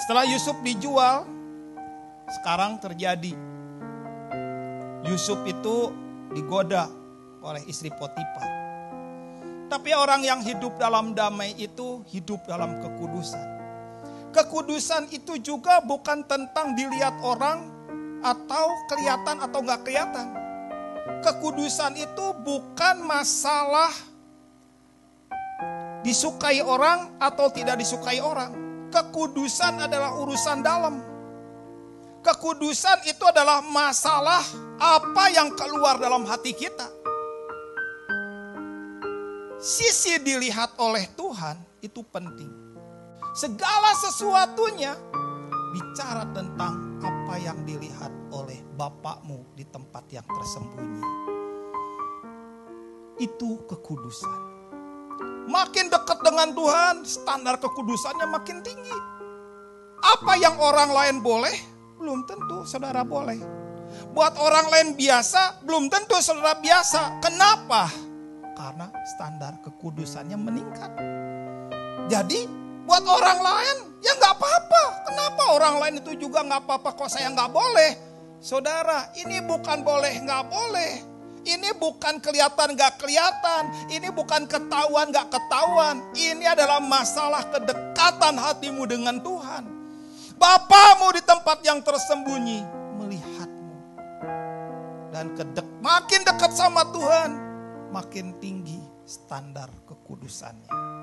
Setelah Yusuf dijual, sekarang terjadi. Yusuf itu digoda oleh istri Potifar. Tapi orang yang hidup dalam damai itu hidup dalam kekudusan. Kekudusan itu juga bukan tentang dilihat orang atau kelihatan atau nggak kelihatan. Kekudusan itu bukan masalah disukai orang atau tidak disukai orang Kekudusan adalah urusan dalam. Kekudusan itu adalah masalah apa yang keluar dalam hati kita. Sisi dilihat oleh Tuhan itu penting. Segala sesuatunya bicara tentang apa yang dilihat oleh Bapakmu di tempat yang tersembunyi. Itu kekudusan. Makin dekat dengan Tuhan, standar kekudusannya makin tinggi. Apa yang orang lain boleh, belum tentu saudara boleh. Buat orang lain biasa, belum tentu saudara biasa. Kenapa? Karena standar kekudusannya meningkat. Jadi buat orang lain ya nggak apa-apa. Kenapa orang lain itu juga nggak apa-apa kok saya nggak boleh? Saudara, ini bukan boleh nggak boleh. Ini bukan kelihatan gak kelihatan. Ini bukan ketahuan gak ketahuan. Ini adalah masalah kedekatan hatimu dengan Tuhan. Bapamu di tempat yang tersembunyi melihatmu. Dan kedek, makin dekat sama Tuhan, makin tinggi standar kekudusannya.